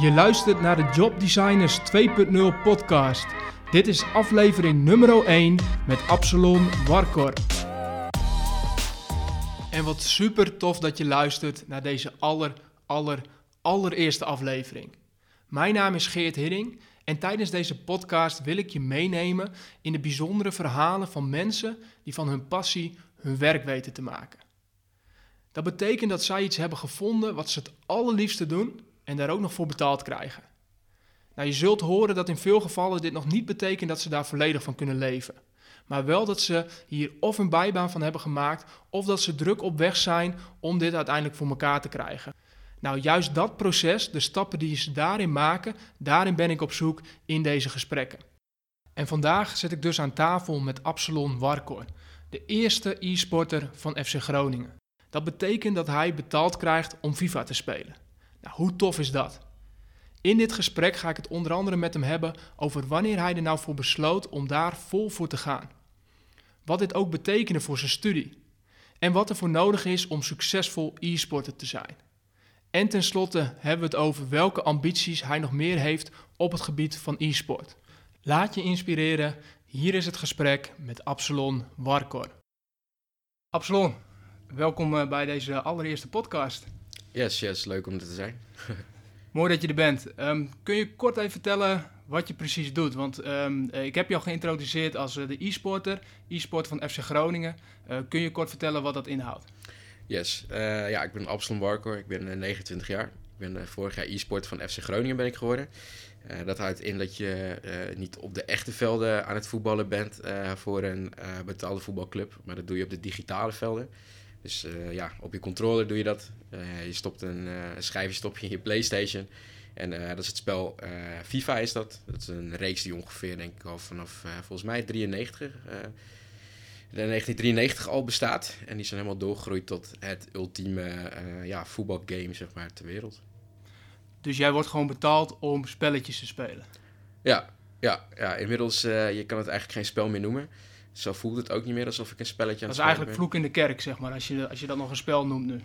Je luistert naar de Job Designers 2.0 podcast. Dit is aflevering nummer 1 met Absalon Warkor. En wat super tof dat je luistert naar deze aller, aller, allereerste aflevering. Mijn naam is Geert Hidding en tijdens deze podcast wil ik je meenemen in de bijzondere verhalen van mensen die van hun passie hun werk weten te maken. Dat betekent dat zij iets hebben gevonden wat ze het allerliefste doen en daar ook nog voor betaald krijgen. Nou, je zult horen dat in veel gevallen dit nog niet betekent dat ze daar volledig van kunnen leven. Maar wel dat ze hier of een bijbaan van hebben gemaakt, of dat ze druk op weg zijn om dit uiteindelijk voor elkaar te krijgen. Nou, juist dat proces, de stappen die ze daarin maken, daarin ben ik op zoek in deze gesprekken. En vandaag zit ik dus aan tafel met Absalon Warkor, de eerste e-sporter van FC Groningen. Dat betekent dat hij betaald krijgt om FIFA te spelen. Nou, hoe tof is dat? In dit gesprek ga ik het onder andere met hem hebben over wanneer hij er nou voor besloot om daar vol voor te gaan. Wat dit ook betekende voor zijn studie. En wat er voor nodig is om succesvol e-sporter te zijn. En tenslotte hebben we het over welke ambities hij nog meer heeft op het gebied van e-sport. Laat je inspireren. Hier is het gesprek met Absalon Warkor. Absalon, welkom eh, bij deze allereerste podcast. Yes, yes, leuk om er te zijn. Mooi dat je er bent. Ehm, kun je kort even vertellen wat je precies doet? Want um, ik heb je al geïntroduceerd als uh, de e-sporter, e-sport van FC Groningen. Uh, kun je kort vertellen wat dat inhoudt? Yes, uh, ja, ik ben Absalom Warkor, ik ben 29 jaar. Ik ben vorig jaar e-sport van FC Groningen ben ik geworden. dat houdt in dat je niet op de echte velden aan het voetballen bent voor een betaalde voetbalclub, maar dat doe je op de digitale velden. Dus uh, ja, op je controller doe je dat. Uh, je stopt een, uh, een schijfje stop je in je PlayStation. En dat is het spel FIFA is dat. Dat is een reeks die ongeveer, denk ik, al vanaf volgens mij 93, 1993 al bestaat. En die zijn helemaal doorgegroeid tot het ultieme ja, voetbalgame, zeg maar, ter wereld. Dus jij wordt gewoon betaald om spelletjes te spelen? Ja, ja, ja. inmiddels, je kan het eigenlijk geen spel meer noemen zo voelt het ook niet meer alsof ik een spelletje aan het spelen Dat is eigenlijk vloek in de kerk, zeg maar, als je, als je dat nog een spel noemt nu.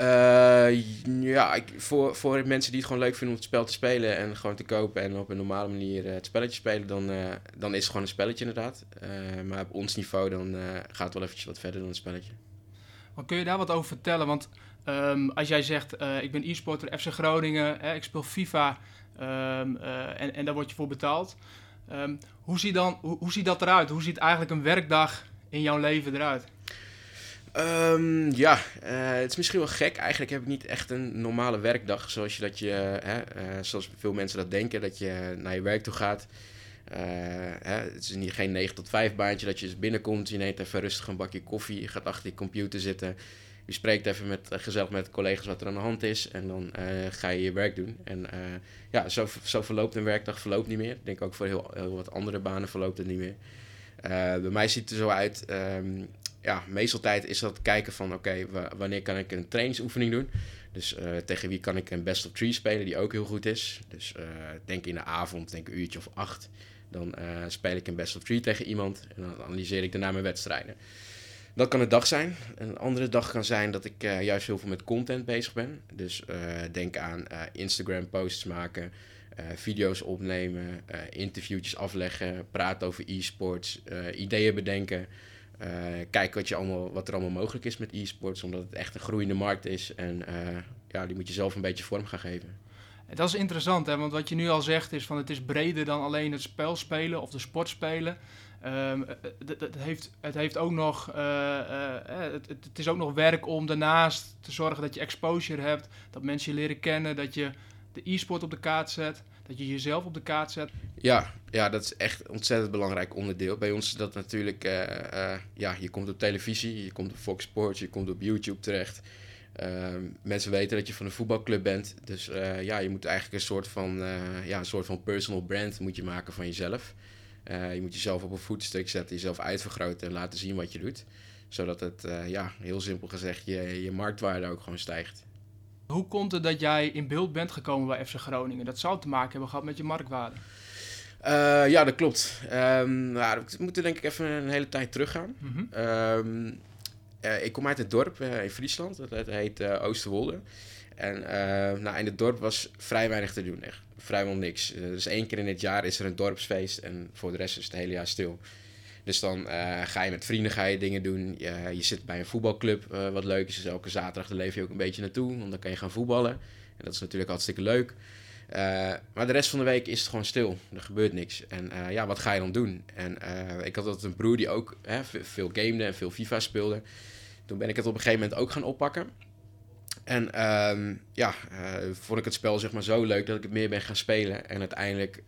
Uh, ja, ik, voor, voor mensen die het gewoon leuk vinden om het spel te spelen en gewoon te kopen en op een normale manier uh, het spelletje spelen, dan, uh, dan is het gewoon een spelletje inderdaad. maar op ons niveau dan gaat het wel eventjes wat verder dan een spelletje. Maar kun je daar wat over vertellen? Want um, als jij zegt, ik ben e-sporter FC Groningen, ik speel FIFA um, en, en daar word je voor betaald. Um, hoe, ziet dan, hoe, ziet dat eruit? Hoe ziet eigenlijk een werkdag in jouw leven eruit? Um, ja, uh, het is misschien wel gek. Eigenlijk heb ik niet echt een normale werkdag zoals, je dat je, uh, zoals veel mensen dat denken, dat je naar je werk toe gaat. Uh, hè, het is niet, geen 9 tot 5 baantje dat je dus binnenkomt, je neemt even rustig een bakje koffie, je gaat achter je computer zitten, je spreekt even met, gezellig met collega's wat er aan de hand is en dan ga je je werk doen. En ja, zo, zo verloopt een werkdag verloopt niet meer. Ik denk ook voor heel, heel wat andere banen verloopt het niet meer. Bij mij ziet het er zo uit. Um, ja, meestal tijd is dat kijken van oké, wanneer kan ik een trainingsoefening doen. Dus tegen wie kan ik een best of three spelen, die ook heel goed is. Dus denk in de avond, denk een uurtje of acht. Dan speel ik een best of three tegen iemand en dan analyseer ik daarna mijn wedstrijden. Dat kan een dag zijn. Een andere dag kan zijn dat ik uh, juist heel veel met content bezig ben. Dus uh, denk aan uh, Instagram posts maken, video's opnemen, interviewtjes afleggen, praten over e-sports, ideeën bedenken. kijken wat, je allemaal, wat er allemaal mogelijk is met e-sports, omdat het echt een groeiende markt is. En ja, die moet je zelf een beetje vorm gaan geven. Dat is interessant, hè? want wat je nu al zegt is van het is breder dan alleen het spel spelen of de sport spelen. Um, het, het, heeft, het heeft ook nog, uh, het, het, is ook nog werk om daarnaast te zorgen dat je exposure hebt, dat mensen je leren kennen, dat je de e-sport op de kaart zet, dat je jezelf op de kaart zet. Ja, ja dat is echt een ontzettend belangrijk onderdeel. Bij ons is dat natuurlijk, ja, je komt op televisie, je komt op Fox Sports, je komt op YouTube terecht. Ehm, mensen weten dat je van een voetbalclub bent, dus ja, je moet eigenlijk een soort van, ja, een soort van personal brand moet je maken van jezelf. Uh, je moet jezelf op een voetstuk zetten, jezelf uitvergroten en laten zien wat je doet. Zodat het, uh, ja, heel simpel gezegd, je, je marktwaarde ook gewoon stijgt. Hoe komt het dat jij in beeld bent gekomen bij FC Groningen? Dat zou te maken hebben gehad met je marktwaarde. Uh, ja, dat klopt. Um, nou, we moeten denk ik even een hele tijd teruggaan. Mm -hmm. um, ik kom uit het dorp in Friesland, dat heet Oosterwolde. En nou, in het dorp was vrij weinig te doen, echt. Vrijwel niks. dus één keer in het jaar is er een dorpsfeest en voor de rest is het hele jaar stil. Dus dan ga je met vrienden ga je dingen doen. Je, je zit bij een voetbalclub, wat leuk is. Dus elke zaterdag leef je ook een beetje naartoe, want dan kan je gaan voetballen. En dat is natuurlijk hartstikke leuk. Maar de rest van de week is het gewoon stil. Er gebeurt niks. En ja, wat ga je dan doen? En ik had altijd een broer die ook hè, veel gamede en veel FIFA speelde. Toen ben ik het op een gegeven moment ook gaan oppakken. En ehm, ja, vond ik het spel zeg maar zo leuk dat ik het meer ben gaan spelen. En uiteindelijk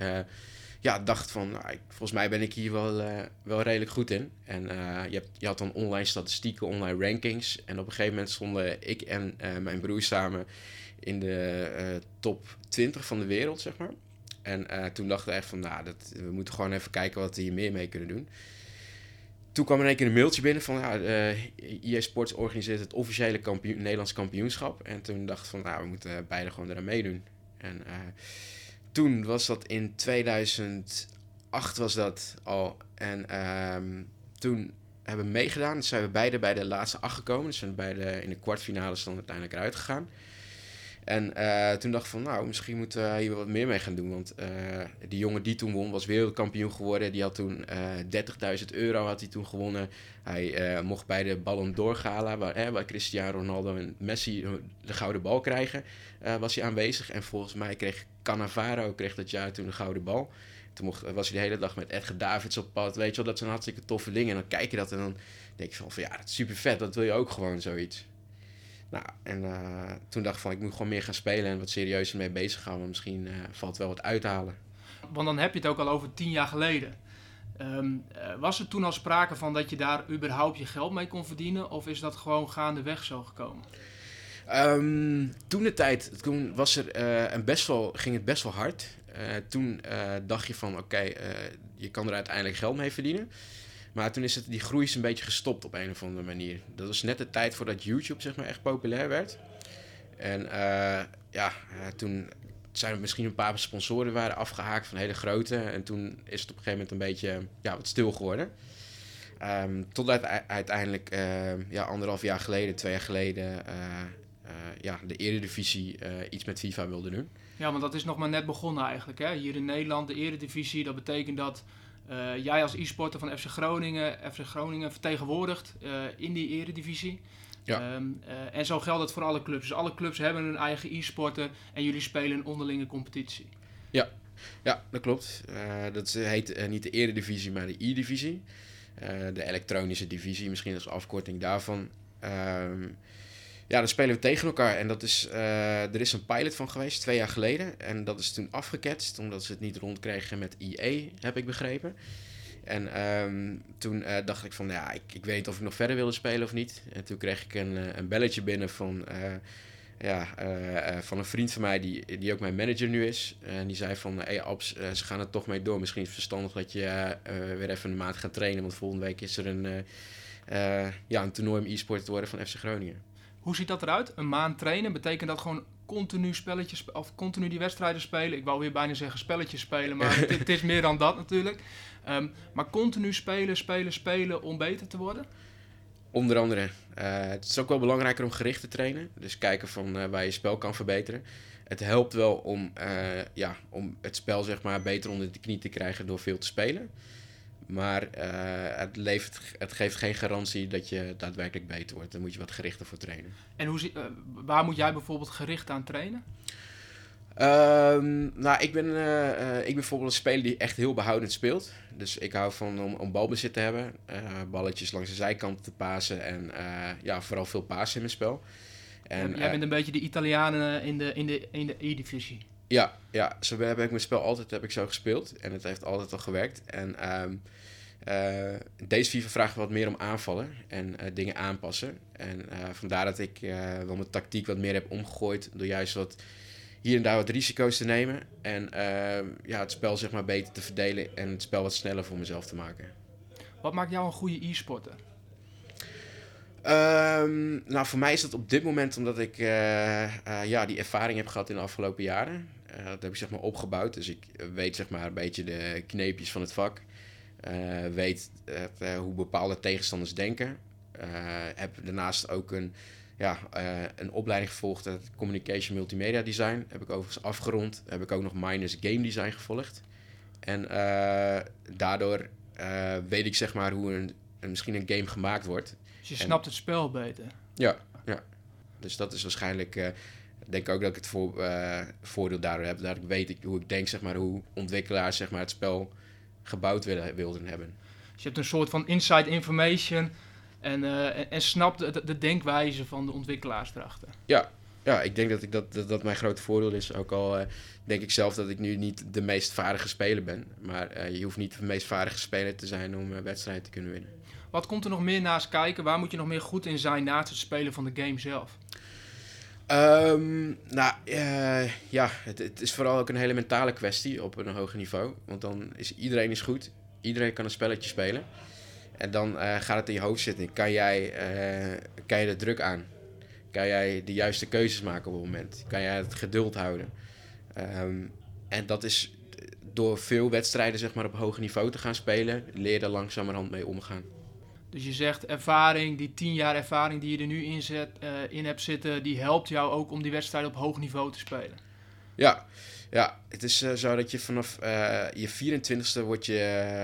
ja, dacht van, nou, ik, volgens mij ben ik hier wel, wel redelijk goed in. En je, hebt, je had dan online statistieken, online rankings. En op een gegeven moment stonden ik en mijn broer samen in de uh, top 20 van de wereld, zeg maar. En uh, toen dachten we echt van, nou, dat, we moeten gewoon even kijken wat we hier meer mee kunnen doen. Toen kwam in één keer een mailtje binnen van, ja, uh, eh, Sports organiseert het officiële kampioen, Nederlands kampioenschap. En toen dacht ik van, nou, we moeten beide gewoon eraan meedoen. En toen was dat in 2008 was dat al. En ehm, toen hebben we meegedaan. Zijn we beide bij de laatste acht gekomen. Dus zijn beide in de kwartfinale dan uiteindelijk eruit gegaan. En uh, toen dacht ik van, nou, misschien moeten we hier wat meer mee gaan doen. Want uh, die jongen die toen won, was wereldkampioen geworden. Die had toen uh, eh, 30.000 euro had hij toen gewonnen. Hij mocht bij de Ballon d'Or gala, waar, waar Cristiano Ronaldo en Messi de gouden bal krijgen, was hij aanwezig. En volgens mij kreeg Cannavaro kreeg dat jaar toen de gouden bal. Toen mocht, was hij de hele dag met Edgar Davids op pad. Weet je wel, dat zijn hartstikke toffe dingen. En dan kijk je dat en dan denk je van, van ja, dat is super vet. Dat wil je ook gewoon, zoiets. Nou, en uh, toen dacht ik van, ik moet gewoon meer gaan spelen en wat serieuzer mee bezig gaan. Want misschien uh, valt wel wat uithalen. Want dan heb je het ook al over tien jaar geleden. Um, was er toen al sprake van dat je daar überhaupt je geld mee kon verdienen? Of is dat gewoon gaandeweg zo gekomen? Um, toen de tijd, toen was er, een best wel, ging het best wel hard. toen dacht je van, oké, je kan er uiteindelijk geld mee verdienen. Maar toen is het, die groei is een beetje gestopt op een of andere manier. Dat was net de tijd voordat YouTube zeg maar echt populair werd. En uh, ja, uh, toen zijn er misschien een paar sponsoren waren afgehaakt van hele grote. En toen is het op een gegeven moment een beetje ja, wat stil geworden. Um, totdat uiteindelijk uh, ja, anderhalf jaar geleden, twee jaar geleden, ja, de Eredivisie iets met FIFA wilde doen. Ja, want dat is nog maar net begonnen eigenlijk. Hè? Hier in Nederland, de Eredivisie, dat betekent dat uh, jij als e-sporter van FC Groningen, FC Groningen vertegenwoordigt uh, in die eredivisie. Ja. Um, uh, en zo geldt het voor alle clubs. Dus alle clubs hebben hun eigen e-sporter en jullie spelen een onderlinge competitie. Ja, ja dat klopt. dat heet niet de eredivisie, maar de e-divisie. de elektronische divisie, misschien als afkorting daarvan. Um, ja, dan spelen we tegen elkaar. En dat is, uh, er is een pilot van geweest, twee jaar geleden. En dat is toen afgeketst, omdat ze het niet rondkregen met IE, heb ik begrepen. En um, toen uh, dacht ik van, ja, ik, ik weet of ik nog verder wilde spelen of niet. En toen kreeg ik een, uh, een belletje binnen van, ja, van een vriend van mij, die, die ook mijn manager nu is. En die zei van, hé hey, Abs, ze gaan er toch mee door. Misschien is het verstandig dat je weer even een maand gaat trainen. Want volgende week is er een, ja, een toernooi om e-sport te worden van FC Groningen. Hoe ziet dat eruit? Een maand trainen, betekent dat gewoon continu spelletjes of continu die wedstrijden spelen? Ik wou weer bijna zeggen spelletjes spelen, maar het, het, is meer dan dat natuurlijk. Um, maar continu spelen, spelen, spelen om beter te worden? Onder andere. Uh, het is ook wel belangrijker om gericht te trainen. Dus kijken van uh, waar je spel kan verbeteren. Het helpt wel om, uh, ja, om het spel zeg maar, beter onder de knie te krijgen door veel te spelen. Maar uh, het, levert, het geeft geen garantie dat je daadwerkelijk beter wordt. Daar moet je wat gerichter voor trainen. En hoe, uh, waar moet jij bijvoorbeeld gericht aan trainen? Um, nou, ik ben, uh, ik ben bijvoorbeeld een speler die echt heel behoudend speelt. Dus ik hou van om, om balbezit te hebben. balletjes langs de zijkant te pasen. En ja, vooral veel pasen in mijn spel. En, jij bent een beetje de Italianen in de, in de, in de E-divisie. Ja, ja, zo heb ik mijn spel altijd heb ik zo gespeeld. En het heeft altijd al gewerkt. En um, uh, deze FIFA vraagt wat meer om aanvallen en uh, dingen aanpassen. En uh, vandaar dat ik wel mijn tactiek wat meer heb omgegooid. Door juist wat hier en daar wat risico's te nemen. En ehm, ja, het spel zeg maar beter te verdelen en het spel wat sneller voor mezelf te maken. Wat maakt jou een goede e-sporter? Um, nou, voor mij is dat op dit moment omdat ik ja, die ervaring heb gehad in de afgelopen jaren. Dat heb ik zeg maar opgebouwd. Dus ik weet zeg maar een beetje de kneepjes van het vak. Uh, weet uh, hoe bepaalde tegenstanders denken. Heb daarnaast ook een ja, een opleiding gevolgd, Communication Multimedia Design. Heb ik overigens afgerond. Heb ik ook nog Minus Game Design gevolgd. En daardoor weet ik zeg maar hoe een, een, misschien een game gemaakt wordt. Dus je snapt het spel beter. Ja, ja. Dus dat is waarschijnlijk, denk ook dat ik het voor, uh, voordeel daardoor heb. Dat ik weet hoe ik denk, zeg maar, hoe ontwikkelaars zeg maar, het spel gebouwd willen, wilden hebben. Dus je hebt een soort van inside information en, uh, en, en snapt de, de, denkwijze van de ontwikkelaars erachter. Ja, ja ik denk dat, ik dat, dat, dat mijn grote voordeel is. Ook al denk ik zelf dat ik nu niet de meest vaardige speler ben. Maar je hoeft niet de meest vaardige speler te zijn om wedstrijden te kunnen winnen. Wat komt er nog meer naast kijken? Waar moet je nog meer goed in zijn naast het spelen van de game zelf? Um, nou, uh, ja, het, is vooral ook een hele mentale kwestie op een hoger niveau. Want dan is iedereen is goed. Iedereen kan een spelletje spelen. En dan uh, gaat het in je hoofd zitten. Kan jij, uh, kan je de druk aan? Kan jij de juiste keuzes maken op het moment? Kan jij het geduld houden? Um, en dat is door veel wedstrijden zeg maar, op hoger niveau te gaan spelen, leer je er langzamerhand mee omgaan. Dus je zegt ervaring, die tien jaar ervaring die je er nu in, uh, in hebt zitten, die helpt jou ook om die wedstrijd op hoog niveau te spelen. Ja, ja het is uh, zo dat je vanaf uh, je 24ste wordt je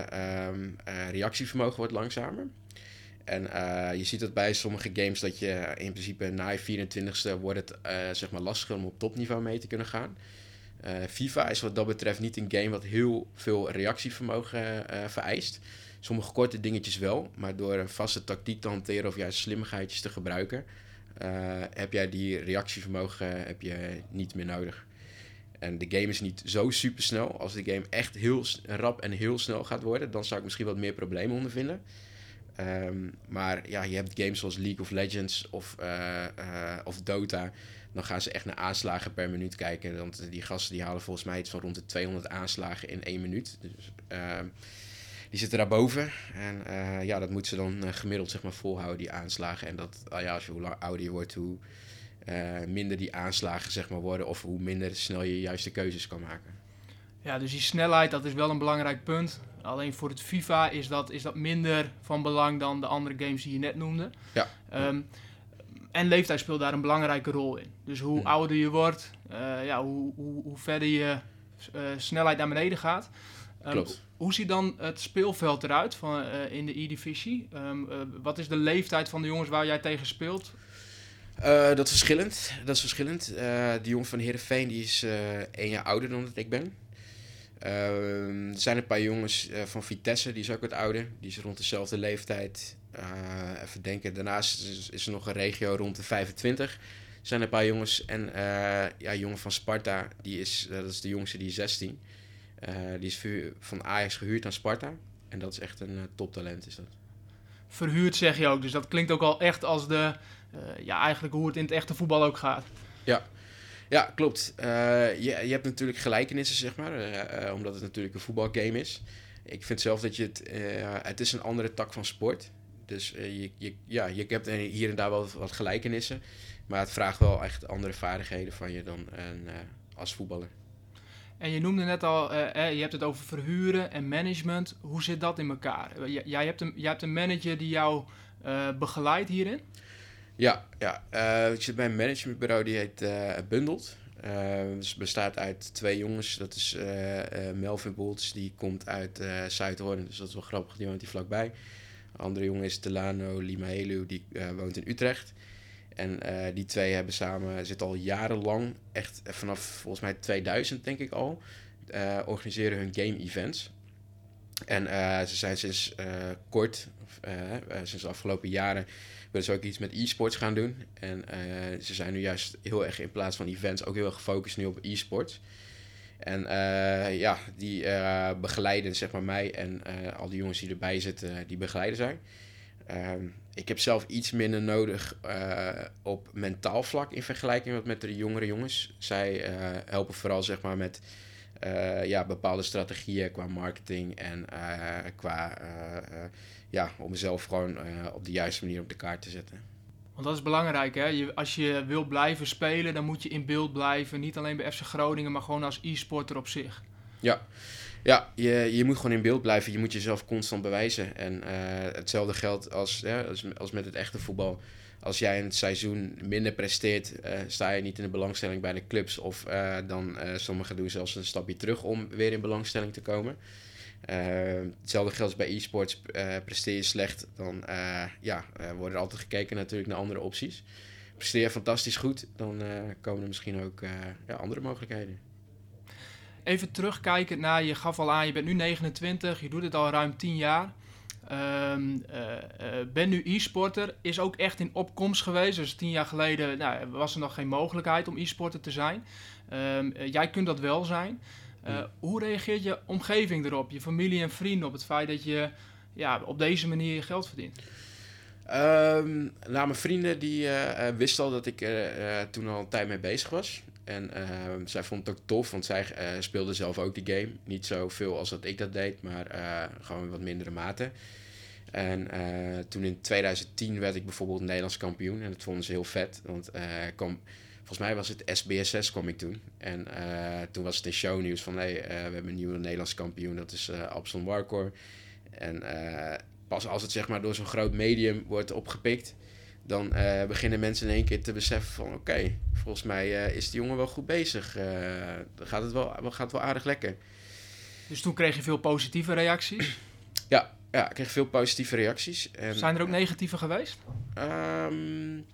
ehm, reactievermogen wordt langzamer. En je ziet dat bij sommige games dat je in principe na je 24ste wordt het zeg maar lastiger om op topniveau mee te kunnen gaan. FIFA is wat dat betreft niet een game wat heel veel reactievermogen vereist. Sommige korte dingetjes wel, maar door een vaste tactiek te hanteren of juist slimmigheidjes te gebruiken, uh, heb jij die reactievermogen uh, heb je niet meer nodig. En de game is niet zo super snel. Als de game echt heel rap en heel snel gaat worden, dan zou ik misschien wat meer problemen ondervinden. Um, maar ja, je hebt games zoals League of Legends of, uh, of Dota. Dan gaan ze echt naar aanslagen per minuut kijken. Want die gasten die halen volgens mij iets van rond de 200 aanslagen in één minuut. Dus ehm, die zitten daarboven. En uh, ja, dat moeten ze dan uh, gemiddeld zeg maar, volhouden, die aanslagen. En dat, uh, ja, als je hoe ouder je wordt, hoe minder die aanslagen zeg maar, worden. Of hoe minder snel je juiste keuzes kan maken. Ja, dus die snelheid, dat is wel een belangrijk punt. Alleen voor het FIFA is dat, is dat minder van belang dan de andere games die je net noemde. Ja. Um, en leeftijd speelt daar een belangrijke rol in. Dus hoe hmm. ouder je wordt, ja, hoe, hoe, hoe verder je snelheid naar beneden gaat. Um, hoe ziet dan het speelveld eruit van, uh, in de E-divisie? Um, uh, wat is de leeftijd van de jongens waar jij tegen speelt? Uh, dat is verschillend. Dat is verschillend. de jongen van Heerenveen die is één jaar ouder dan dat ik ben. Ehm, er zijn een paar jongens van Vitesse, die is ook wat ouder. Die is rond dezelfde leeftijd. even denken, daarnaast is, is, er nog een regio rond de 25. Er zijn een paar jongens. En ja, jongen van Sparta, die is, dat is de jongste, die is 16. Uh, die is van Ajax gehuurd aan Sparta. En dat is echt een uh, toptalent is dat. Verhuurd zeg je ook, dus dat klinkt ook al echt als de, uh, ja, eigenlijk hoe het in het echte voetbal ook gaat. Ja, ja klopt. je, je hebt natuurlijk gelijkenissen, zeg maar, omdat het natuurlijk een voetbalgame is. Ik vind zelf dat je het, het is een andere tak van sport. Dus je, je, ja, je hebt hier en daar wel wat gelijkenissen. Maar het vraagt wel echt andere vaardigheden van je dan een, als voetballer. En je noemde net al, uh, je hebt het over verhuren en management. Hoe zit dat in elkaar? jij, hebt een, jij hebt een manager die jou uh, begeleidt hierin? Ja, ja. Uh, ik zit bij een managementbureau die heet Bundled. dus het bestaat uit twee jongens. Dat is Melvin Bolts, die komt uit Zuidhoorn. Dus dat is wel grappig, die woont hier vlakbij. Een andere jongen is Delano Limaelu, die woont in Utrecht. En uh, die twee hebben samen, zitten al jarenlang, echt vanaf volgens mij 2000 denk ik al, uh, organiseren hun game events. En uh, ze zijn sinds kort, sinds de afgelopen jaren, willen ze ook iets met e-sports gaan doen. En ze zijn nu juist heel erg in plaats van events ook heel erg gefocust nu op e-sports. En ja, die begeleiden zeg maar mij en al die jongens die erbij zitten, die begeleiden zij. Ehm, ik heb zelf iets minder nodig uh, op mentaal vlak in vergelijking met de jongere jongens. Zij uh, helpen vooral zeg maar, met uh, ja, bepaalde strategieën qua marketing en qua ja, om mezelf gewoon op de juiste manier op de kaart te zetten. Want dat is belangrijk, hè? Je, als je wil blijven spelen, dan moet je in beeld blijven. Niet alleen bij FC Groningen, maar gewoon als e-sporter op zich. Ja, ja, je, je moet gewoon in beeld blijven. Je moet jezelf constant bewijzen. En uh, hetzelfde geldt als, als, als met het echte voetbal. als jij een seizoen minder presteert, sta je niet in de belangstelling bij de clubs. Of dan sommigen doen zelfs een stapje terug om weer in belangstelling te komen. hetzelfde geldt bij e-sports. presteer je slecht, dan ja, wordt er altijd gekeken natuurlijk naar andere opties. Presteer je fantastisch goed, dan komen er misschien ook ja, andere mogelijkheden. Even terugkijken naar, je gaf al aan, je bent nu 29, je doet het al ruim 10 jaar. Um, ben nu e-sporter, is ook echt in opkomst geweest. Dus tien jaar geleden nou, was er nog geen mogelijkheid om e-sporter te zijn. Ehm, jij kunt dat wel zijn. Hoe reageert je omgeving erop, je familie en vrienden op het feit dat je ja, op deze manier je geld verdient? Um, nou, mijn vrienden die wisten al dat ik toen al een tijd mee bezig was. En uh, zij vond het ook tof, want zij uh, speelde zelf ook die game. Niet zoveel als dat ik dat deed, maar uh, gewoon wat mindere mate. En eh, toen in 2010 werd ik bijvoorbeeld Nederlands kampioen. En dat vonden ze heel vet. Want volgens mij was het SBSS kwam ik toen. En toen was het in shownieuws van... Hey, we hebben een nieuwe Nederlands kampioen. Dat is uh, Absalon Warcor. En pas als het zeg maar door zo'n groot medium wordt opgepikt dan uh, beginnen mensen in één keer te beseffen van... oké, volgens mij uh, is die jongen wel goed bezig. Uh, dan gaat het, wel, gaat het wel aardig lekker. Dus toen kreeg je veel positieve reacties? ja, ja, ik kreeg veel positieve reacties. En, Zijn er ook negatieve geweest? Um,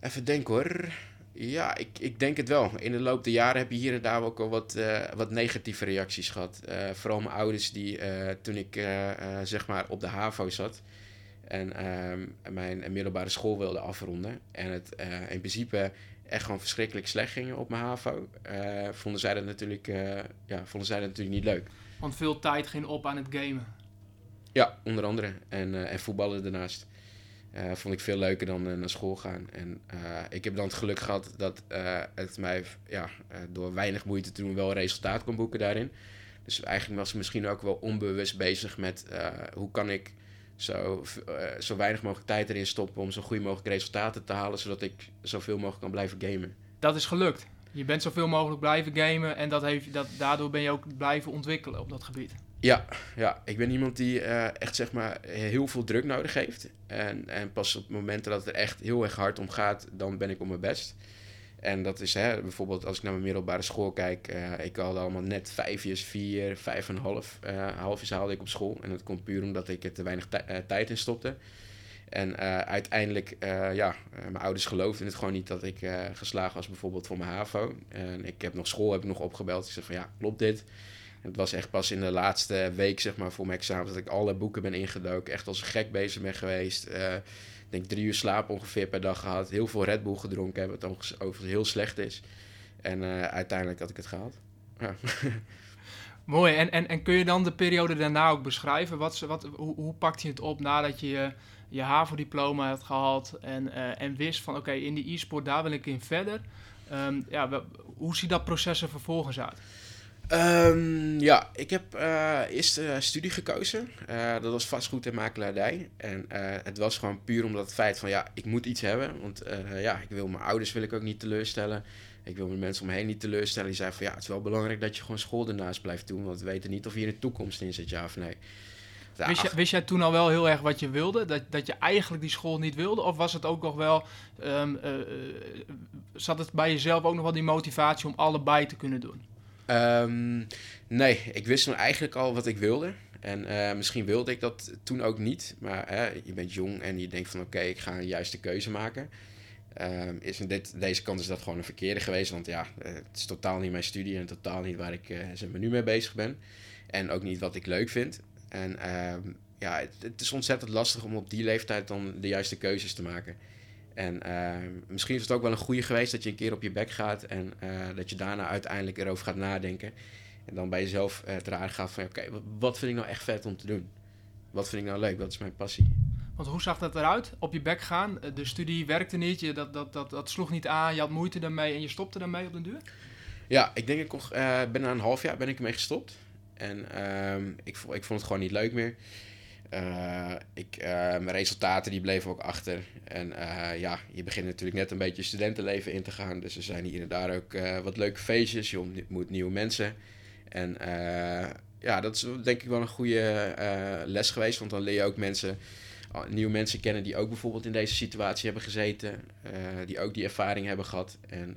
even denken hoor. Ja, ik, ik denk het wel. In de loop der jaren heb je hier en daar ook al wat, wat negatieve reacties gehad. vooral mijn ouders die toen ik zeg maar op de HAVO zat en um, mijn middelbare school wilde afronden. En het uh, in principe echt gewoon verschrikkelijk slecht ging op mijn HAVO. Uh, vonden, zij dat natuurlijk, uh, ja, vonden zij dat natuurlijk niet leuk. Want veel tijd ging op aan het gamen. Ja, onder andere. En, en voetballen daarnaast. vond ik veel leuker dan naar school gaan. En ik heb dan het geluk gehad dat het mij ja, door weinig moeite te doen wel resultaat kon boeken daarin. Dus eigenlijk was ik misschien ook wel onbewust bezig met hoe kan ik zo, uh, zo weinig mogelijk tijd erin stoppen om zo goed mogelijk resultaten te halen, zodat ik zoveel mogelijk kan blijven gamen. Dat is gelukt. Je bent zoveel mogelijk blijven gamen en dat heeft, dat, daardoor ben je ook blijven ontwikkelen op dat gebied. Ja, ja. ik ben iemand die uh, echt zeg maar heel veel druk nodig heeft. En, en pas op momenten dat het er echt heel erg hard om gaat, dan ben ik op mijn best. En dat is hè, bijvoorbeeld als ik naar mijn middelbare school kijk. Uh, ik had allemaal net vijfjes, vier, vijf en half. Uh, haalde ik op school. En dat komt puur omdat ik er te weinig uh, tijd in stopte. En uiteindelijk, ja, mijn ouders geloofden het gewoon niet dat ik geslaagd was bijvoorbeeld voor mijn HAVO. En ik heb nog school heb ik nog opgebeld. Ik zei van ja, klopt dit? En het was echt pas in de laatste week, zeg maar, voor mijn examen dat ik alle boeken ben ingedoken. Echt als een gek bezig ben geweest denk drie uur slaap ongeveer per dag gehad. Heel veel Red Bull gedronken hebben, wat overigens heel slecht is. En uh, uiteindelijk had ik het gehaald. Ja. Mooi. En, en, en kun je dan de periode daarna ook beschrijven? Wat, wat, hoe, hoe pakt je het op nadat je je HAVO-diploma hebt gehaald en, uh, en wist van oké, in die e-sport daar wil ik in verder. Um, ja, hoe ziet dat proces er vervolgens uit? Um, ja, ik heb uh, eerst uh, studie gekozen. Uh, dat was vastgoed en makelaardij. En het was gewoon puur omdat het feit van ja, ik moet iets hebben. Want ja, ik wil mijn ouders wil ik ook niet teleurstellen. Ik wil mijn mensen om me heen niet teleurstellen. Die zeiden van ja, het is wel belangrijk dat je gewoon school ernaast blijft doen. Want we weten niet of je in de toekomst in zit, ja of nee. Wist, je, wist, jij toen al wel heel erg wat je wilde? Dat, dat je eigenlijk die school niet wilde? Of was het ook nog wel. Um, zat het bij jezelf ook nog wel die motivatie om allebei te kunnen doen? Um, nee, ik wist nog eigenlijk al wat ik wilde. En uh, misschien wilde ik dat toen ook niet. Maar je bent jong en je denkt van oké, ik ga een juiste keuze maken. Um, is dit, deze kant is dat gewoon een verkeerde geweest. Want ja, eh, het is totaal niet mijn studie en totaal niet waar ik uh, zeg maar, nu mee bezig ben. En ook niet wat ik leuk vind. En um, ja, het, is ontzettend lastig om op die leeftijd dan de juiste keuzes te maken. En uh, misschien is het ook wel een goede geweest dat je een keer op je bek gaat en uh, dat je daarna uiteindelijk erover gaat nadenken. En dan bij jezelf uh, te raden gaat van oké, wat vind ik nou echt vet om te doen? Wat vind ik nou leuk? Wat is mijn passie? Want hoe zag dat eruit? Op je bek gaan, de studie werkte niet, je, dat, dat, dat, dat sloeg niet aan, je had moeite daarmee en je stopte daarmee op de duur? Ja, ik denk ik ben na een half jaar ben ik ermee gestopt. En uh, ik, ik vond het gewoon niet leuk meer. Uh, ik, uh, mijn resultaten die bleven ook achter. En uh, ja, je begint natuurlijk net een beetje studentenleven in te gaan. Dus er zijn hier en daar ook wat leuke feestjes. Je ontmoet nieuwe mensen. En ja, dat is denk ik wel een goede les geweest. Want dan leer je ook mensen nieuwe mensen kennen die ook bijvoorbeeld in deze situatie hebben gezeten. die ook die ervaring hebben gehad. En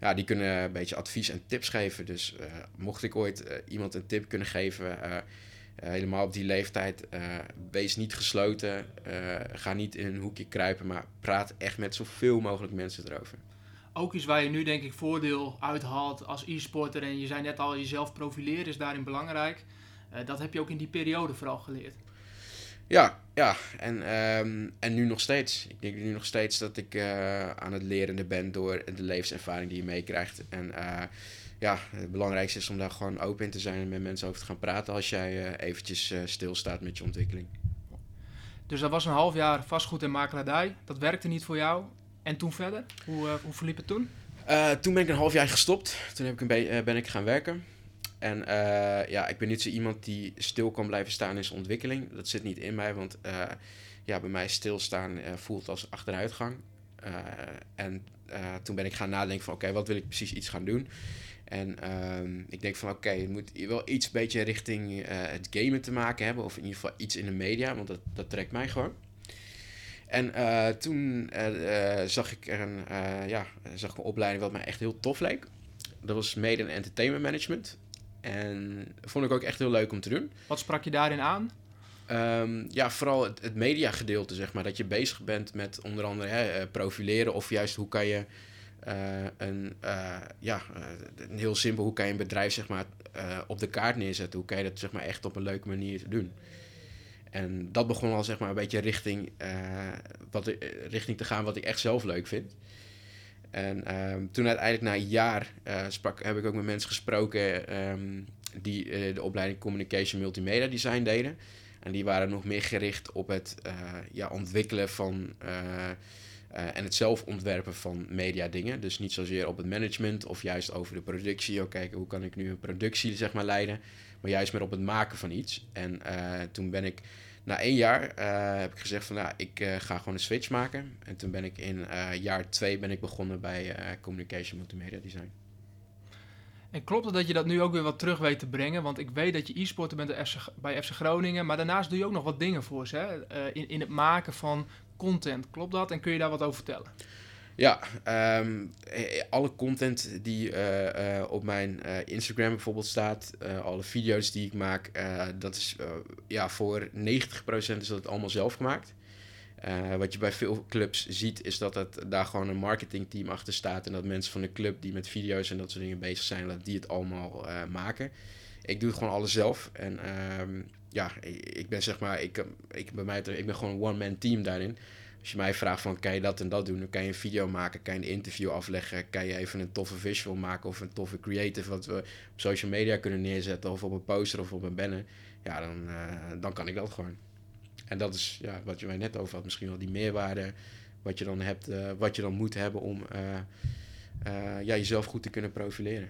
ja, die kunnen een beetje advies en tips geven. Dus mocht ik ooit iemand een tip kunnen geven helemaal op die leeftijd, wees niet gesloten. ga niet in een hoekje kruipen, maar praat echt met zoveel mogelijk mensen erover ook iets waar je nu denk ik voordeel uithaalt als e-sporter. En je zei net al, jezelf profileren is daarin belangrijk. Uh, dat heb je ook in die periode vooral geleerd. Ja, ja. En, ehm, en nu nog steeds. Ik denk nu nog steeds dat ik uh, aan het lerende ben door de levenservaring die je meekrijgt. En uh, ja, het belangrijkste is om daar gewoon open in te zijn en met mensen over te gaan praten als jij eventjes stilstaat met je ontwikkeling. Dus dat was een half jaar vastgoed en makelaardij. Dat werkte niet voor jou. En toen verder? Hoe, uh, hoe verliep het toen? Uh, toen ben ik een half jaar gestopt. Toen heb ik een uh, ben ik gaan werken. En ja, ik ben niet zo iemand die stil kan blijven staan in zijn ontwikkeling. Dat zit niet in mij, want ja, bij mij stilstaan voelt als achteruitgang. en toen ben ik gaan nadenken van oké, wat wil ik precies iets gaan doen? En ehm, ik denk van oké, okay, je moet wel iets beetje richting het gamen te maken hebben. Of in ieder geval iets in de media, want dat, dat trekt mij gewoon. En uh, toen uh, zag ik een, ja, zag ik een opleiding wat mij echt heel tof leek. Dat was Made in Entertainment Management. En vond ik ook echt heel leuk om te doen. Wat sprak je daarin aan? Um, ja, vooral het, het mediagedeelte, zeg maar. Dat je bezig bent met onder andere hè, profileren of juist hoe kan je een, ja, een heel simpel, hoe kan je een bedrijf zeg maar op de kaart neerzetten? Hoe kan je dat zeg maar echt op een leuke manier doen? En dat begon al zeg maar een beetje richting, wat, eh, richting te gaan wat ik echt zelf leuk vind. En um, toen uiteindelijk na een jaar sprak, heb ik ook met mensen gesproken um, die de opleiding Communication Multimedia Design deden. En die waren nog meer gericht op het ja, ontwikkelen van en het zelf ontwerpen van media dingen. Dus niet zozeer op het management of juist over de productie. Ook kijken hoe kan ik nu een productie zeg maar, leiden maar juist meer op het maken van iets. En uh, toen ben ik, na één jaar, uh, heb ik gezegd van, nou, ik ga gewoon een switch maken. En toen ben ik in jaar twee ben ik begonnen bij Communication Multimedia Design. En klopt het dat je dat nu ook weer wat terug weet te brengen? Want ik weet dat je e-sporter bent bij FC Groningen, maar daarnaast doe je ook nog wat dingen voor ze, hè? in, in het maken van content. Klopt dat? En kun je daar wat over vertellen? Ja, um, alle content die uh, op mijn Instagram bijvoorbeeld staat, alle video's die ik maak, dat is ja, voor 90% is dat allemaal zelf gemaakt. wat je bij veel clubs ziet, is dat het, daar gewoon een marketingteam achter staat. En dat mensen van de club die met video's en dat soort dingen bezig zijn, dat die het allemaal maken. Ik doe het gewoon alles zelf. En um, ja, ik ben zeg maar, ik, ik, bij mij, ik ben gewoon een one-man team daarin. Als je mij vraagt van kan je dat en dat doen, kan je een video maken, kan je een interview afleggen, kan je even een toffe visual maken of een toffe creative wat we op social media kunnen neerzetten of op een poster of op een banner. Ja, dan, uh, dan kan ik dat gewoon. En dat is ja, wat je mij net over had, misschien wel die meerwaarde wat je dan hebt, uh, wat je dan moet hebben om uh, ja, jezelf goed te kunnen profileren.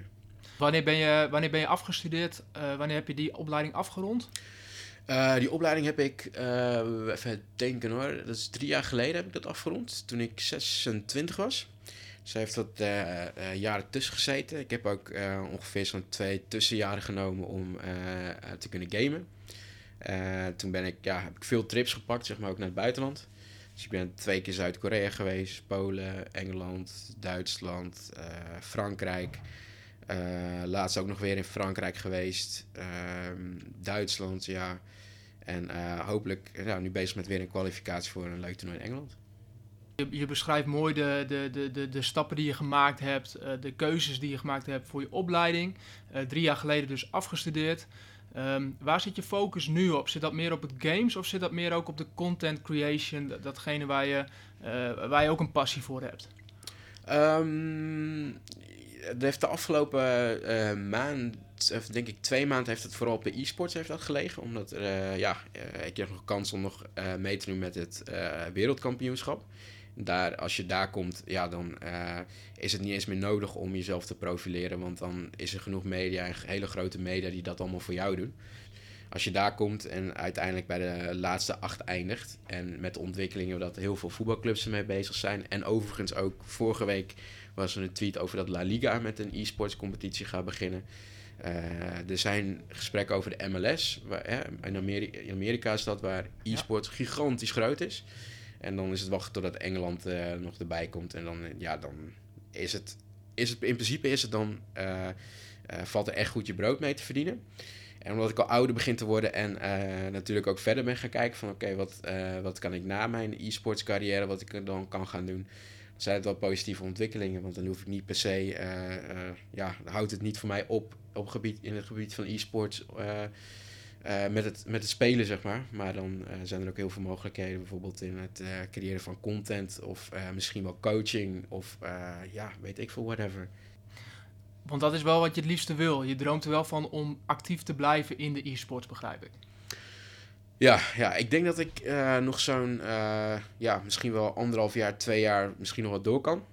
Wanneer ben je, wanneer ben je afgestudeerd? wanneer heb je die opleiding afgerond? Uh, die opleiding heb ik, uh, even denken hoor, dat is drie jaar geleden heb ik dat afgerond, toen ik 26 was. Ze heeft dat uh, jaren tussen gezeten. Ik heb ook ongeveer zo'n twee tussenjaren genomen om te kunnen gamen. toen ben ik, ja, heb ik veel trips gepakt, zeg maar ook naar het buitenland. Dus ik ben twee keer Zuid-Korea geweest, Polen, Engeland, Duitsland, Frankrijk. Laatst ook nog weer in Frankrijk geweest, ehm, Duitsland, ja. En uh, hopelijk ja, nu bezig met weer een kwalificatie voor een leuk toernooi in Engeland. Je, je beschrijft mooi de, de, de, de, de stappen die je gemaakt hebt, uh, de keuzes die je gemaakt hebt voor je opleiding. Uh, drie jaar geleden dus afgestudeerd. Um, waar zit je focus nu op? Zit dat meer op het games of zit dat meer ook op de content creation, datgene waar je, waar je ook een passie voor hebt? Um, het heeft de afgelopen uh, maand, denk ik twee maanden, heeft het vooral op de e-sports heeft dat gelegen. Omdat uh, ja, uh, ik kreeg nog kans om nog mee te doen met het wereldkampioenschap. Daar, als je daar komt, ja, dan is het niet eens meer nodig om jezelf te profileren. Want dan is er genoeg media en hele grote media die dat allemaal voor jou doen. Als je daar komt en uiteindelijk bij de laatste acht eindigt. En met de ontwikkelingen dat heel veel voetbalclubs ermee bezig zijn. En overigens ook vorige week was er een tweet over dat La Liga met een e-sports competitie gaat beginnen. er zijn gesprekken over de MLS. Waar, in, Amerika, in, Amerika, is dat waar e-sports gigantisch groot is. En dan is het wachten totdat Engeland nog erbij komt. En dan, ja, dan is het, is het in principe is het dan, valt er echt goed je brood mee te verdienen. En omdat ik al ouder begin te worden en uh, natuurlijk ook verder ben gaan kijken van oké, wat, uh, wat kan ik na mijn e-sports carrière, wat ik dan kan gaan doen. Zijn het wel positieve ontwikkelingen, want dan hoef ik niet per se, uh, ja, houdt het niet voor mij op, op gebied, in het gebied van e-sports met, het, met het spelen, zeg maar. Maar dan zijn er ook heel veel mogelijkheden, bijvoorbeeld in het creëren van content of misschien wel coaching of ja, weet ik veel, whatever. Want dat is wel wat je het liefste wil. Je droomt er wel van om actief te blijven in de e-sports, begrijp ik. Ja, ja, ik denk dat ik uh, nog zo'n, uh, ja, misschien wel anderhalf jaar, twee jaar misschien nog wat door kan.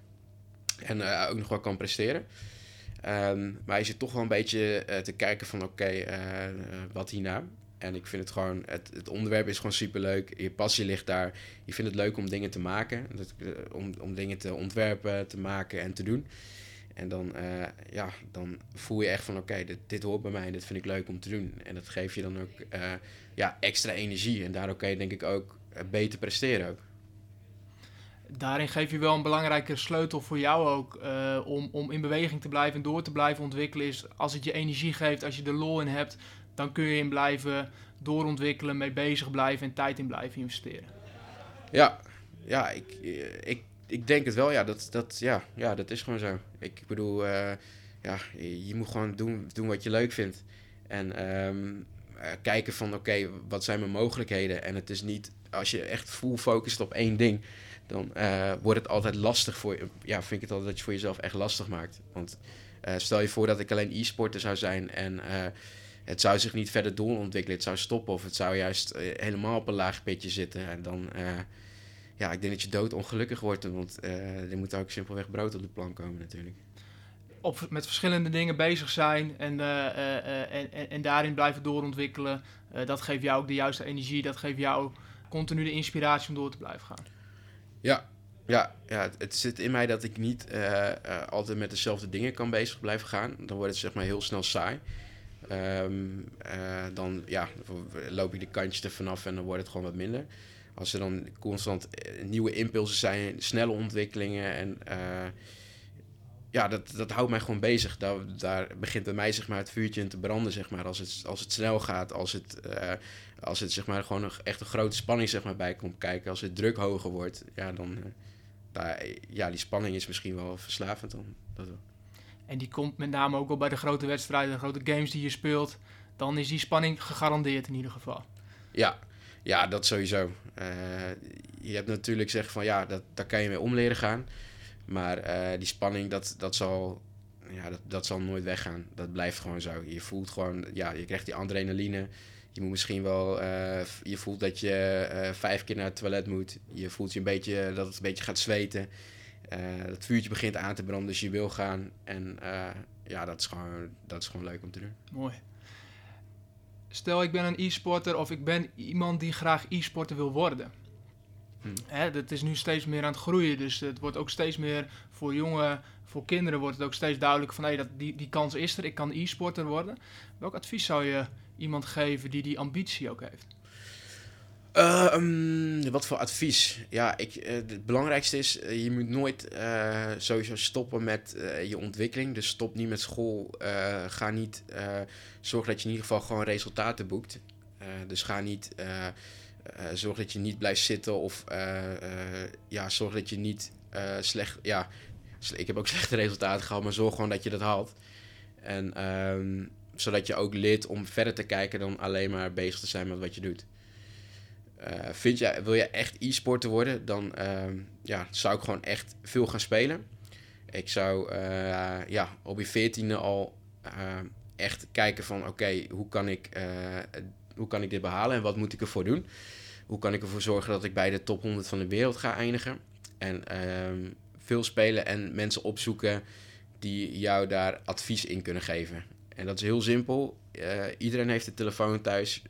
En uh, ook nog wel kan presteren. Um, maar je zit toch wel een beetje te kijken van, oké, wat hierna? En ik vind het gewoon, het, het onderwerp is gewoon superleuk. Je passie ligt daar. Je vindt het leuk om dingen te maken. om, om dingen te ontwerpen, te maken en te doen. En dan, uh, ja, dan voel je echt van oké, dit, dit hoort bij mij en dit vind ik leuk om te doen. En dat geeft je dan ook uh, ja, extra energie. En daardoor kan je denk ik ook eh, beter presteren ook. Daarin geef je wel een belangrijke sleutel voor jou ook uh, om, om in beweging te blijven en door te blijven ontwikkelen. Is als het je energie geeft, als je er lol in hebt, dan kun je in blijven doorontwikkelen, mee bezig blijven en tijd in blijven investeren. Ja, ja ik, ik ik denk het wel, ja. Dat, dat, ja, ja, dat is gewoon zo. Ik bedoel, uh, ja, je moet gewoon doen, doen wat je leuk vindt. En um, kijken van, oké, wat zijn mijn mogelijkheden? En het is niet, als je echt full focust op één ding, dan uh, wordt het altijd lastig voor je. Ja, vind ik het altijd dat je voor jezelf echt lastig maakt. Want stel je voor dat ik alleen e-sporter zou zijn en het zou zich niet verder doorontwikkelen. Het zou stoppen of het zou juist helemaal op een laag pitje zitten. En dan ja, ik denk dat je dood ongelukkig wordt. Want uh, er moet ook simpelweg brood op de plank komen natuurlijk. Op, met verschillende dingen bezig zijn en, uh, en, en, en, daarin blijven doorontwikkelen. dat geeft jou ook de juiste energie. Dat geeft jou continu de inspiratie om door te blijven gaan. Ja, ja, ja het zit in mij dat ik niet altijd met dezelfde dingen kan bezig blijven gaan. Dan wordt het zeg maar heel snel saai. Um, dan ja, loop ik de kantjes er vanaf en dan wordt het gewoon wat minder als er dan constant eh, nieuwe impulsen zijn, snelle ontwikkelingen en uh, ja, dat, dat houdt mij gewoon bezig. Daar, daar begint bij mij zeg maar, het vuurtje in te branden, zeg maar. Als het, als het snel gaat, als het, uh, als het zeg maar, gewoon een, echt een grote spanning zeg maar, bij komt kijken. Als het druk hoger wordt, ja, dan... Uh, daar, ja, die spanning is misschien wel verslavend dan. Dat wel. En die komt met name ook al bij de grote wedstrijden, de grote games die je speelt. Dan is die spanning gegarandeerd in ieder geval. Ja, ja, dat sowieso. Uh, je hebt natuurlijk zeggen van ja, dat, daar kan je mee om leren gaan. Maar uh, die spanning, dat, dat, zal, ja, dat, dat zal nooit weggaan. Dat blijft gewoon zo. Je voelt gewoon, ja, je krijgt die adrenaline. Je moet misschien wel, uh, je voelt dat je vijf keer naar het toilet moet. Je voelt je een beetje, dat het een beetje gaat zweten. het vuurtje begint aan te branden, dus je wil gaan. En ja, dat is, gewoon, dat is gewoon leuk om te doen. Mooi stel ik ben een e-sporter of ik ben iemand die graag e-sporter wil worden. Hmm. Hè, dat is nu steeds meer aan het groeien, dus het wordt ook steeds meer voor jongen, voor kinderen wordt het ook steeds duidelijker van hé, dat die, die kans is er, ik kan e-sporter worden. Welk advies zou je iemand geven die die ambitie ook heeft? Uh, um, wat voor advies? Ja, ik, uh, het belangrijkste is, uh, je moet nooit sowieso stoppen met je ontwikkeling. Dus stop niet met school. ga niet, zorg dat je in ieder geval gewoon resultaten boekt. dus ga niet, zorg dat je niet blijft zitten of ja, zorg dat je niet slecht, ja, ik heb ook slechte resultaten gehad, maar zorg gewoon dat je dat haalt. En um, zodat je ook leert om verder te kijken dan alleen maar bezig te zijn met wat je doet. Uh, vind je, wil je echt e-sporter worden, dan uh, ja, zou ik gewoon echt veel gaan spelen. Ik zou uh, ja, op je veertiende al eh, echt kijken van oké, hoe kan ik hoe kan ik dit behalen en wat moet ik ervoor doen? Hoe kan ik ervoor zorgen dat ik bij de top 100 van de wereld ga eindigen? En ehm, veel spelen en mensen opzoeken die jou daar advies in kunnen geven. En dat is heel simpel. iedereen heeft een telefoon thuis.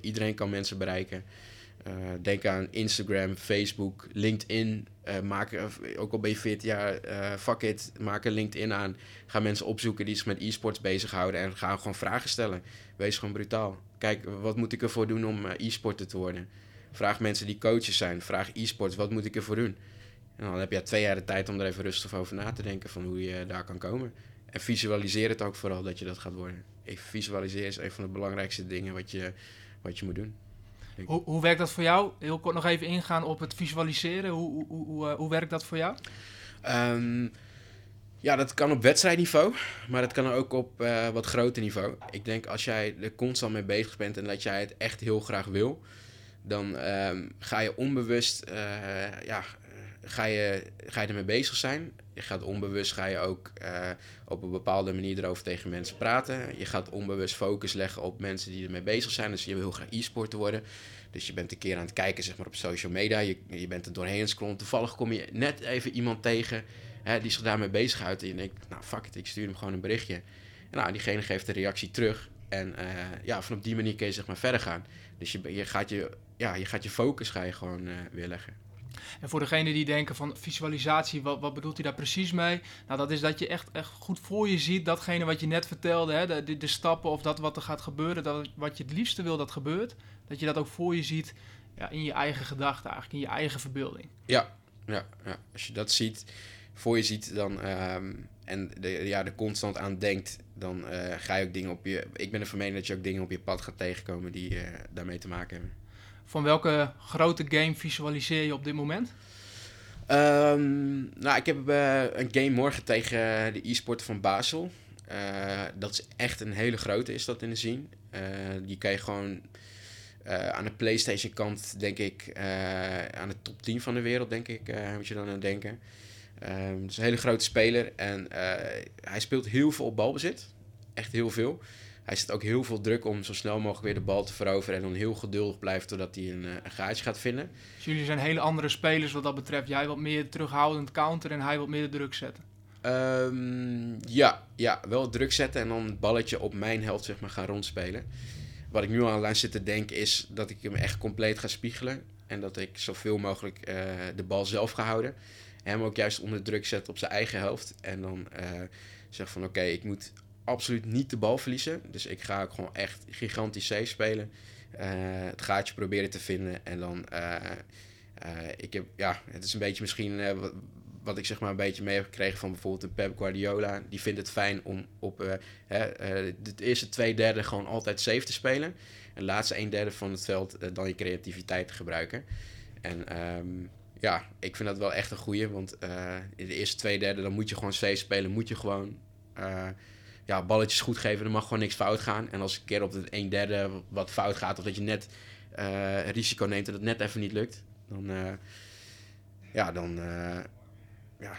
iedereen kan mensen bereiken. Uh, denk aan Instagram, Facebook, LinkedIn. Uh, maak, ook al ben je 14 jaar, fuck it, maak een LinkedIn aan. Ga mensen opzoeken die zich met e-sports bezighouden en ga gewoon vragen stellen. Wees gewoon brutaal. Kijk, wat moet ik ervoor doen om e-sporter te worden? Vraag mensen die coaches zijn. Vraag e-sports, wat moet ik ervoor doen? En dan heb je twee jaar de tijd om er even rustig over na te denken van hoe je daar kan komen. En visualiseer het ook vooral dat je dat gaat worden. Visualiseer is een van de belangrijkste dingen wat je, wat je moet doen. Hoe, hoe werkt dat voor jou? Heel kort nog even ingaan op het visualiseren. Hoe, hoe, hoe, hoe werkt dat voor jou? Um, ja, dat kan op wedstrijdniveau, maar dat kan ook op uh, wat groter niveau. Ik denk als jij er constant mee bezig bent en dat jij het echt heel graag wil, dan um, ga je onbewust uh, ja, ga je, ga je ermee bezig zijn. Je gaat onbewust ga je ook uh, op een bepaalde manier erover tegen mensen praten. Je gaat onbewust focus leggen op mensen die ermee bezig zijn. Dus je wil heel graag e-sport worden. Dus je bent een keer aan het kijken zeg maar, op social media. Je, je bent er doorheen scrollen. Toevallig kom je net even iemand tegen hè, die zich daarmee bezighoudt. En je denkt, nou fuck it, ik stuur hem gewoon een berichtje. En nou, diegene geeft een reactie terug. En uh, ja, van op die manier kun je zeg maar verder gaan. Dus je, gaat, je, ja, je gaat je focus ga je gewoon uh, weer leggen. En voor degene die denken van visualisatie, wat, wat bedoelt hij daar precies mee? Nou, dat is dat je echt, echt goed voor je ziet datgene wat je net vertelde, hè, de, de, stappen of dat wat er gaat gebeuren, dat wat je het liefste wil dat gebeurt, dat je dat ook voor je ziet ja, in je eigen gedachten, eigenlijk in je eigen verbeelding. Ja, ja, ja. als je dat ziet, voor je ziet dan, ehm, en ja, er constant aan denkt, dan uh, ga je ook dingen op je. Ik ben ervan mening dat je ook dingen op je pad gaat tegenkomen die uh, daarmee te maken hebben. Van welke grote game visualiseer je op dit moment? Um, nou, ik heb uh, een game morgen tegen de e-sport van Basel. Uh, dat is echt een hele grote, is dat in de zien. Uh, die kan je gewoon aan de PlayStation kant, denk ik, aan de top 10 van de wereld, denk ik, moet je dan aan denken. Um, het is een hele grote speler en hij speelt heel veel op balbezit. Echt heel veel hij zet ook heel veel druk om zo snel mogelijk weer de bal te veroveren. En dan heel geduldig blijft totdat hij een, eh, een gaatje gaat vinden. Dus jullie zijn hele andere spelers wat dat betreft. Jij wat meer terughoudend counter en hij wat meer de druk zetten. Um, ja, ja, wel druk zetten en dan het balletje op mijn helft zeg maar, gaan rondspelen. Wat ik nu al aan zit te denken is dat ik hem echt compleet ga spiegelen. En dat ik zoveel mogelijk uh, de bal zelf ga houden. En hem ook juist onder druk zetten op zijn eigen helft. En dan uh, zeg van oké, ik moet absoluut niet de bal verliezen. Dus ik ga ook gewoon echt gigantisch safe spelen. Uh, het gaatje proberen te vinden. En dan, uh, uh, ik heb, ja, het is een beetje misschien wat, wat, ik zeg maar een beetje mee heb gekregen van bijvoorbeeld een Pep Guardiola. Die vindt het fijn om op het eerste twee derde gewoon altijd safe te spelen. En de laatste een derde van het veld dan je creativiteit te gebruiken. En um, ja, ik vind dat wel echt een goeie. Want in de eerste twee derde dan moet je gewoon safe spelen. Moet je gewoon ja, balletjes goed geven. Er mag gewoon niks fout gaan. En als een keer op het 1 derde wat fout gaat, of dat je net uh, risico neemt en het net even niet lukt, dan, uh, ja, dan, uh, ja,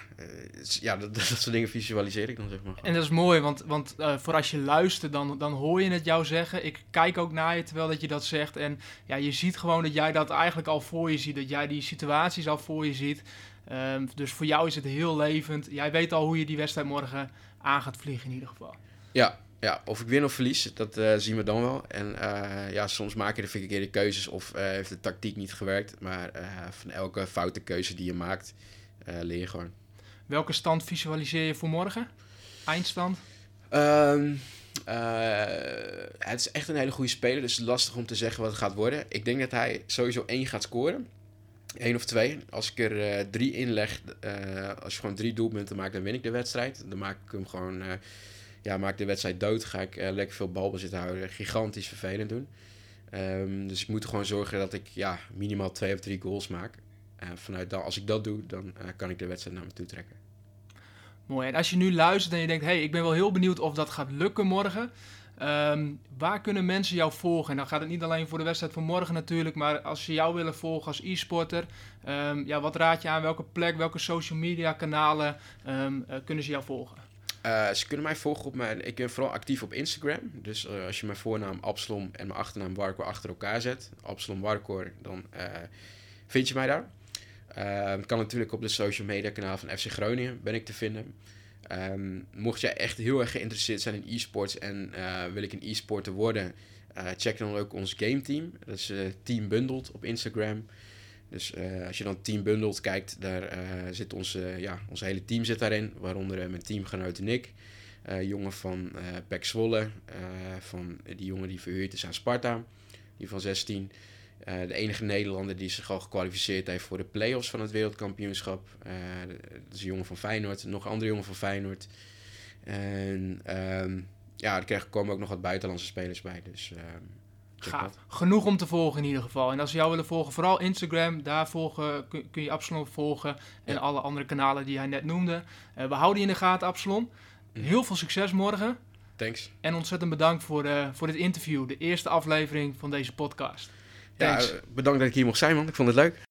ja dat, dat, soort dingen visualiseer ik dan, zeg maar. En dat is mooi, want, want voor als je luistert, dan, dan hoor je het jou zeggen. Ik kijk ook naar je terwijl dat je dat zegt. En ja, je ziet gewoon dat jij dat eigenlijk al voor je ziet. Dat jij die situaties al voor je ziet. Um, dus voor jou is het heel levend. Jij weet al hoe je die wedstrijd morgen aan gaat vliegen in ieder geval. Ja, ja, of ik win of verlies, dat uh, zien we dan wel. En uh, ja, soms maak je de verkeerde keuzes of uh, heeft de tactiek niet gewerkt. Maar van elke foute keuze die je maakt, leer je gewoon. Welke stand visualiseer je voor morgen? Eindstand? Um, het is echt een hele goede speler, dus lastig om te zeggen wat het gaat worden. Ik denk dat hij sowieso één gaat scoren. Eén of twee. Als ik er uh, drie inleg, uh, als je gewoon drie doelpunten maakt, dan win ik de wedstrijd. Dan maak ik hem gewoon, uh, ja, maak de wedstrijd dood. Ga ik lekker veel balbezit houden. Gigantisch vervelend doen. Um, dus ik moet gewoon zorgen dat ik ja, minimaal twee of drie goals maak. vanuit dan, als ik dat doe, dan kan ik de wedstrijd naar me toe trekken. Mooi. En als je nu luistert en je denkt, hey, ik ben wel heel benieuwd of dat gaat lukken morgen. Um, waar kunnen mensen jou volgen? En dan gaat het niet alleen voor de wedstrijd van morgen natuurlijk, maar als ze jou willen volgen als e-sporter, um, ja, wat raad je aan? Welke plek, welke social media kanalen um, uh, kunnen ze jou volgen? Uh, ze kunnen mij volgen op mijn. Ik ben vooral actief op Instagram. Dus uh, als je mijn voornaam Absalom en mijn achternaam Warcor achter elkaar zet, Absalom Warcor, dan vind je mij daar. kan natuurlijk op de social media kanaal van FC Groningen ben ik te vinden. Ehm, mocht jij echt heel erg geïnteresseerd zijn in e-sports en uh, wil ik een e-sporter worden, uh, check dan ook ons game team. Dat is uh, Team Bundled op Instagram. Dus als je dan Team Bundled kijkt, daar zit onze, ja, ons hele team zit daarin. Waaronder mijn teamgenoot Nick, jongen van uh, Pek van die jongen die verhuurd is aan Sparta, die van 16. Uh, de enige Nederlander die zich al gekwalificeerd heeft voor de play-offs van het wereldkampioenschap. Uh, dat is een jongen van Feyenoord, nog een andere jongen van Feyenoord. En um, ja, er komen ook nog wat buitenlandse spelers bij. Dus, uh, Gaaf. Genoeg om te volgen in ieder geval. En als ze jou willen volgen, vooral Instagram, daar volgen, kun, kun je Absalon volgen. En alle andere kanalen die hij net noemde. we houden je in de gaten, Absalon. Mhm. Heel veel succes morgen. Thanks. En ontzettend bedankt voor, voor dit interview, de eerste aflevering van deze podcast. Ja, bedankt dat ik hier mocht zijn, man. Ik vond het leuk.